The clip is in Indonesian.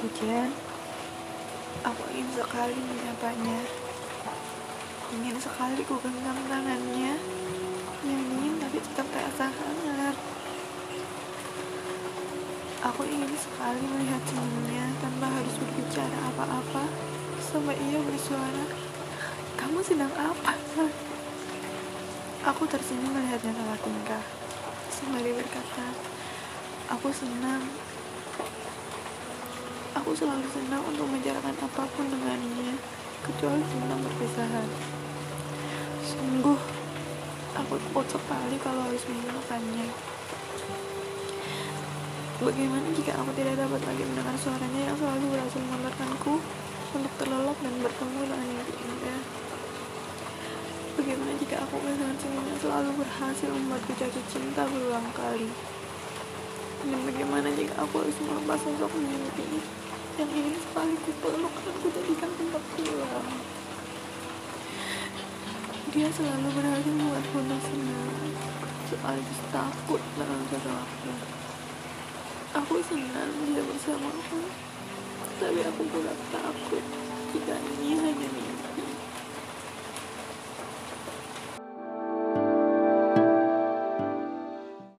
hujan, aku ingin sekali menyapanya. Ingin sekali ku genggam tangannya yang dingin tapi tetap terasa hangat. Aku ingin sekali melihat senyumnya tanpa harus berbicara apa-apa sampai ia bersuara, kamu sedang apa? Aku tersenyum melihatnya salah tingkah. Sembari berkata, aku senang. Aku selalu senang untuk membicarakan apa pun dengannya, kecuali tentang perpisahan. Sungguh, aku takut sekali kalau harus meninggalkannya. Bagaimana jika aku tidak dapat lagi mendengar suaranya yang selalu berhasil mengantarkanku untuk terlelap dan bertemu dengan mimpi indah? Bagaimana jika aku kehilangan senyumnya selalu berhasil membuatku jatuh cinta berulang kali? Bagaimana jika aku harus melepas sosok mimpi yang ingin sekali ku peluk dan ku jadikan tempat pulang? Dia selalu berhasil membuatku senang, sekaligus takut satu waktu. Aku senang dia bersamaku, tapi aku pula tahu